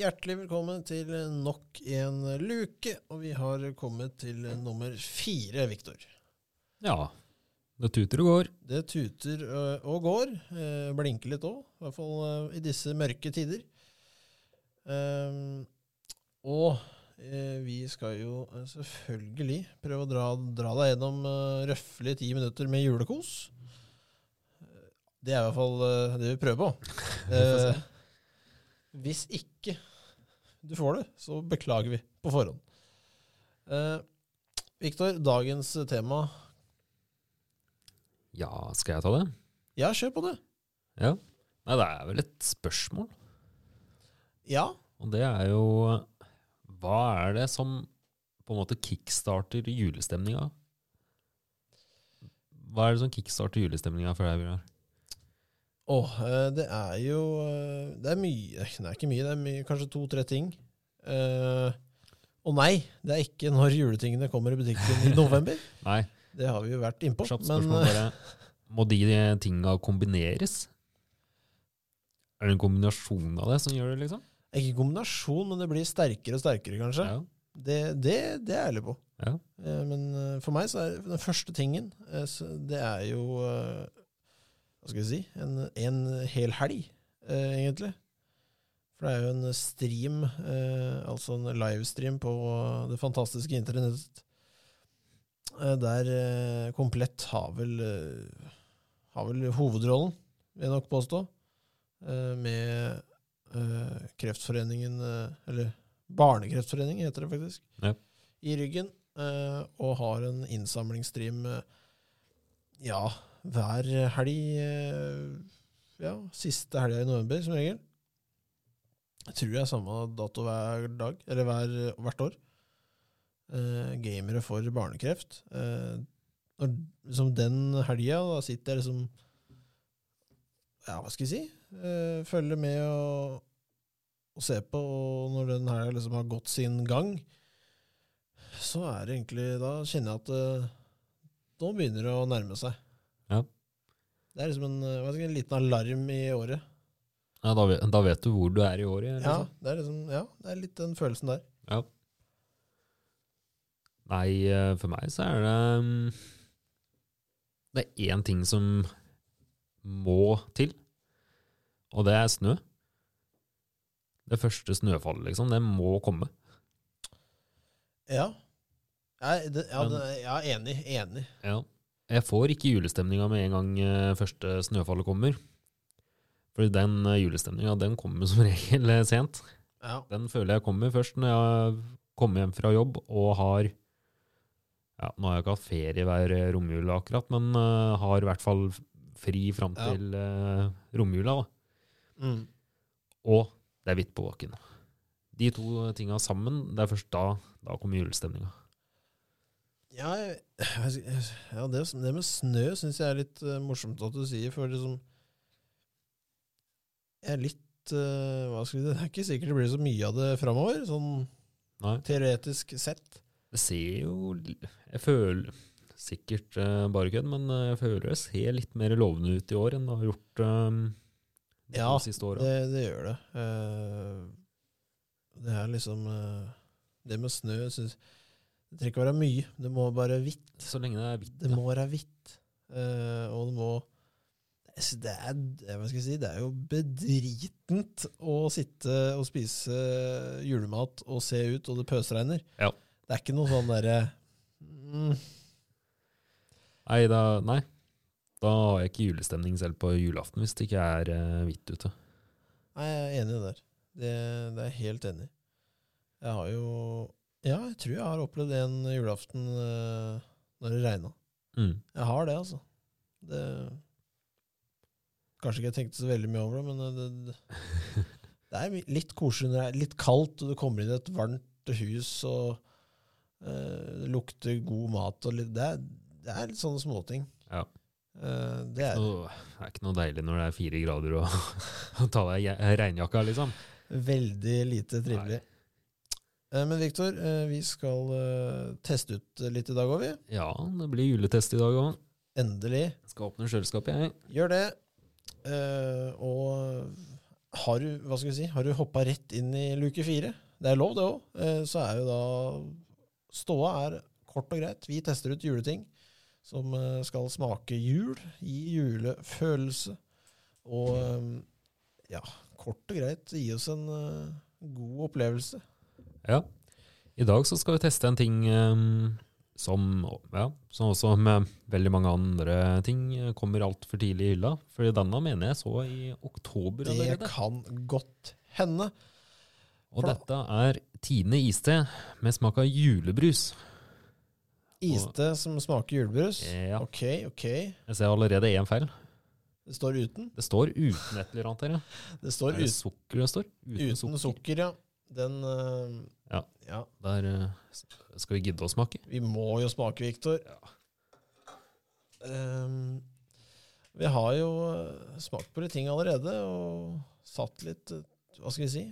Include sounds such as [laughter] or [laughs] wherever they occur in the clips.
Hjertelig velkommen til nok en luke, og vi har kommet til nummer fire, Viktor. Ja. Det tuter og går. Det tuter og går. eh, Blinker litt òg, i hvert fall i disse mørke tider. Og eh, vi skal jo eh, selvfølgelig prøve å dra, dra deg gjennom røffelig ti minutter med julekos. Eh, Det er i hvert fall eh, det vi prøver på. [laughs] Eh, hvis ikke du får det, så beklager vi på forhånd. Eh, Viktor, dagens tema Ja, skal jeg ta det? Ja, kjør på det. Ja. Nei, det er vel et spørsmål. Ja. Og det er jo Hva er det som på en måte kickstarter julestemninga? Hva er det som kickstarter julestemninga for deg, Bjørnar? Åh, eh, det er jo eh, Det er mye Det er ikke mye, det er mye, kanskje to-tre ting. Uh, og nei, det er ikke når juletingene kommer i butikken i november. [laughs] Nei, Det har vi jo vært innpå. Men bare. Må de tinga kombineres? Er det en kombinasjon av det som gjør det, liksom? ikke kombinasjon, men det blir sterkere og sterkere, kanskje. Ja. Det, det, det er jeg ærlig på. ja. Men for meg så er den første tingen Det er jo Hva skal jeg si En, en hel helg, eh, egentlig. For det er jo en stream, eh, altså en livestream på det fantastiske internettet, eh, der eh, Komplett har vel eh, Har vel hovedrollen, vil jeg nok påstå, eh, med eh, Kreftforeningen Eller Barnekreftforeningen, heter det faktisk, Ja. i ryggen. eh, og har en innsamlingsstream ja, hver helg. eh, ja, siste helga i november, som regel. Jeg tror det er samme dato hver dag, eller hver, hvert år. Eh, gamere for barnekreft. Eh, når, liksom den helga, da sitter jeg liksom Ja, hva skal jeg si? Eh, følger med og, og ser på, og når den helga liksom har gått sin gang, så er det egentlig Da kjenner jeg at eh, nå begynner det å nærme seg. Ja. Det er liksom en, eh, skal en liten alarm i året. ja da, vet, da vet du hvor du er i året. Ja, Liksom. det er liksom, ja, det er litt den følelsen der. Ja. Nei, eh, for meg så er det mm, Det er én ting som må til, og det er snø. Det første snøfallet, liksom. Det må komme. Ja. Jeg, det, ja, det, ja, enig. Enig. Ja. Jeg får ikke julestemninga med en gang eh, første snøfallet kommer. For den eh, julestemninga, den kommer som [laughs] regel eh, sent. Ja. Den føler jeg kommer først når jeg kommer hjem fra jobb og har ja, Nå har jeg ikke hatt ferie hver romjula akkurat, men uh, har i hvert fall fri fram Ja. til eh, romjula. Da. Mm. Og det er hvitt på bakken. De to tinga sammen, det er først da, da kommer julestemninga. Ja, jeg, jeg, [sighs] ja det, det med snø syns jeg er litt uh, morsomt at du sier, for liksom Jeg er litt uh, Hva skal jeg, Det er ikke sikkert det blir så mye av det framover, sånn Nei, teoretisk sett. det ser jo Jeg føler sikkert uh, bare kødd, men jeg føler det ser litt mer lovende ut i år enn det har gjort de Ja, siste åra. Det, det gjør det. Det er liksom Det med snø synes, Det trenger ikke være mye. Det må bare hvitt. Så lenge det er hvitt. Det ja. må være hvitt. Uh, og det må det er, hva skal jeg si, det er jo bedritent å sitte og spise julemat og se ut, og det pøsregner. Ja. Det er ikke noe sånn derre mm, Nei, nei. Da har jeg ikke julestemning selv på julaften hvis det ikke er eh, hvitt ute. Nei, jeg er enig der. Det, det er jeg helt enig i. Jeg har jo Ja, jeg tror jeg har opplevd en julaften uh, når det regna. Mm. Jeg har det, altså. Det Kanskje ikke jeg tenkte så veldig mye over det, men det, det, det er litt koselig når det er litt kaldt, og du kommer inn i et varmt hus, og uh, det lukter god mat og litt Det er, det er litt sånne småting. Ja. Uh, det er det er ikke noe deilig når det er fire grader og [laughs] å ta deg regnjakka, liksom. veldig lite trivelig. Eh, men Viktor, eh, vi skal eh, teste ut litt i dag òg, vi. Ja, det blir juletest i dag òg. Endelig. Skal åpne kjøleskapet, jeg. Gjør det. Eh, og har du hva skal vi si, har du hoppa rett inn i luke fire, det er lov det òg, så er jo da Ståa er kort og greit. Vi tester ut juleting som eh, skal smake jul, gi julefølelse. Og eh, ja, kort og greit gi oss en eh, god opplevelse. Ja. I dag så skal vi teste en ting um, som, ja, som også med veldig mange andre ting eh, kommer altfor tidlig i hylla. For denne mener jeg så i oktober Det allerede. kan godt hende. Og for dette er Tine iste med smak av julebrus. Iste som smaker julebrus. Ja. Ok, ok. Jeg ser allerede én feil. Det står uten. Det står uten et eller annet her. Ja. Det står Er det uten, sukker det står? uten sukker. ja. Den uh, Ja. ja. Der uh, skal vi gidde å smake. Vi må jo smake, Viktor. Ehm, vi har jo eh, smakt på litt ting allerede, og satt litt Hva skal vi si?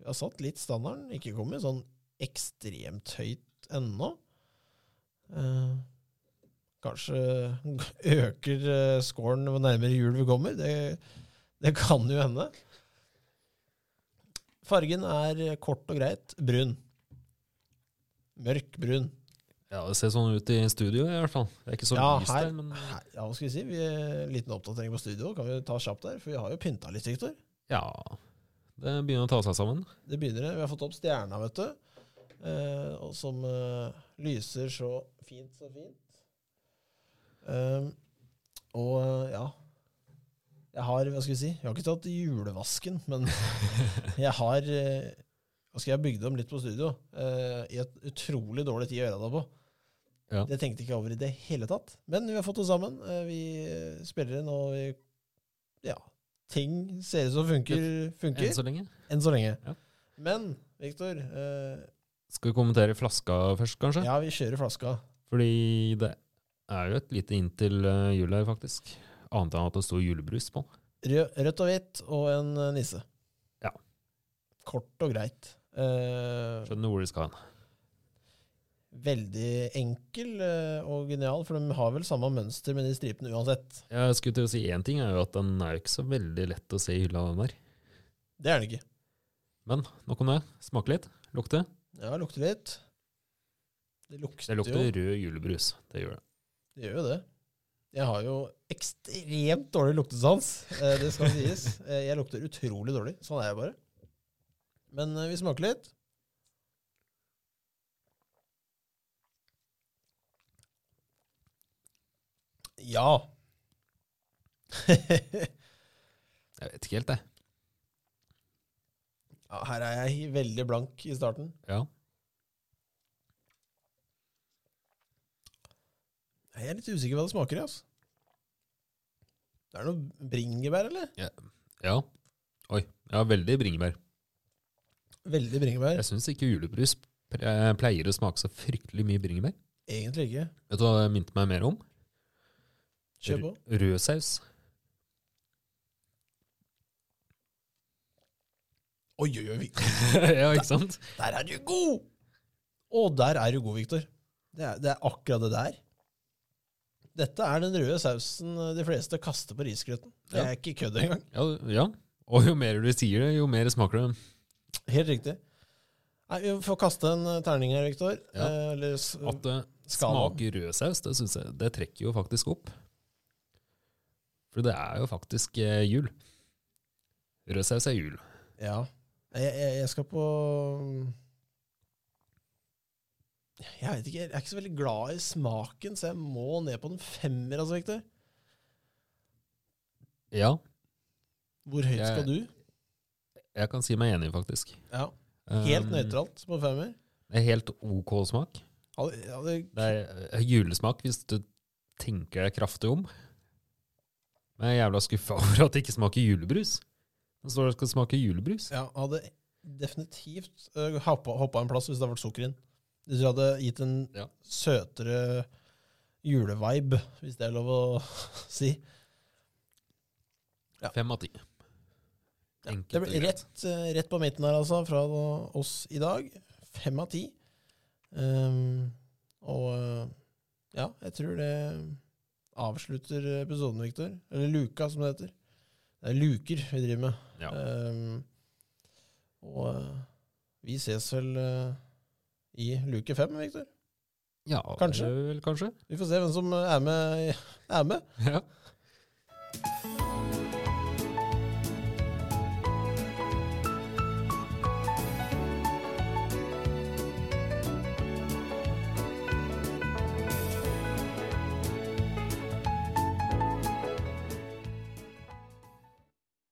Vi har satt litt standarden. Ikke kommet sånn ekstremt høyt ennå. Uh, kanskje øker scoren hvor nærmere jul vi kommer. Det, det kan jo hende. Fargen er kort og greit brun. Mørk brun. Ja, Det ser sånn ut i studio i hvert fall. Det er ikke så Ja, lyst her- der, men Her- Ja, hva skal vi si? Vi er Liten oppdatering på studio kan vi ta kjapt der, for vi har jo pynta litt, Viktor. ja. Det begynner å ta seg sammen. Det begynner det. Vi har fått opp stjerna, vet du. Eh, og som eh, lyser så fint, så fint. Eh, og eh, ja Jeg har, hva skal vi si Jeg har ikke tatt julevasken, men [laughs] jeg har eh, Hva skal jeg bygde om litt på studio? Eh, I et utrolig dårlig tid å gjøre det på. Ja. Det tenkte jeg ikke over i det hele tatt. Men vi har fått det sammen. Eh, vi spiller inn, og vi Ja. Ting ser ut som funker. funker. Enn så lenge. Enn så lenge. Ja. Men Viktor, eh, Skal vi kommentere flaska først, kanskje? ja, vi kjører flaska. Fordi det er jo et lite inn til eh, jul her, faktisk. Annet enn at det sto julebrus på. Rød, rødt og hvitt og en eh, nisse. Ja. Kort og greit. Eh, Skjønner hvor de skal hen. veldig enkel eh, og genial, for de har vel samme mønster med de stripene uansett. Jeg skulle til å si én ting, er jo at den er jo ikke så veldig lett å se i hylla, den der. Det er den ikke. Men nok om det. Smake litt. Lukte. Ja, lukter litt. Det lukter, Det lukter jo. rød julebrus. Det gjør det. Det gjør jo det. Jeg har jo ekstremt dårlig luktesans, eh, det skal sies. Eh, jeg lukter utrolig dårlig. Sånn er jeg bare. Men eh, vi smaker litt. Ja. [laughs] Jeg vet ikke helt, jeg. ja. Her er jeg veldig blank i starten. Ja. Jeg er litt usikker hva det smaker i. Altså. Det er noe bringebær, eller? ja. Oi. Ja, veldig bringebær. Veldig bringebær. Jeg syns ikke julebrus pleier å smake så fryktelig mye bringebær. Egentlig ikke. Vet du hva det minte meg mer om? Kjør på. Rød saus. Oi, oi, oi. [laughs] ja, ikke sant? Der er du god! Å, der er du god, Viktor. Det det er akkurat det der. Dette er den røde sausen de fleste kaster på risgrøten. Det er ikke kødd engang. Ja, ja. Og jo mer du sier det, jo mer smaker det. Helt riktig. Nei, Vi får kaste en eh, terning her, Viktor. Ja. Eh, eller At det smaker rødsaus, det synes jeg det trekker jo faktisk opp. For det er jo faktisk eh, jul. Rødsaus er jul. Ja. Jeg, jeg, jeg skal på Jeg vet ikke, jeg er ikke så veldig glad i smaken, så jeg må ned på den femmer, altså, Victor. Ja, Hvor høyt Jeg- skal du? jeg kan si meg enig, faktisk. Ja, Helt Um, nøytralt på femmer. Det er helt ok smak. Ja, det, ja, Det er eh, julesmak hvis du tenker deg kraftig om. Men jeg er jævla skuffa [laughs] over at det ikke smaker julebrus. Det står det skal smake julebrus. ja, hadde definitivt uh, hoppa, hoppa en plass hvis det hadde vært sukker inn. Det du hadde gitt en Ja. søtere julevibe, hvis det er lov å [laughs] si. Ja. Fem av ti. Ja, Enkelt det greit. rett, eh, rett på midten her, altså, fra oss i dag. Fem av ti. Ehm, og eh, ja, jeg tror det avslutter episoden, Viktor. Eller luka, som det heter. Det er luker vi driver med. Ja. Um, og eh, vi ses vel i luke fem, Viktor. ja Kanskje. Vel, kanskje. Vi får se hvem som er med. Er med. Ja.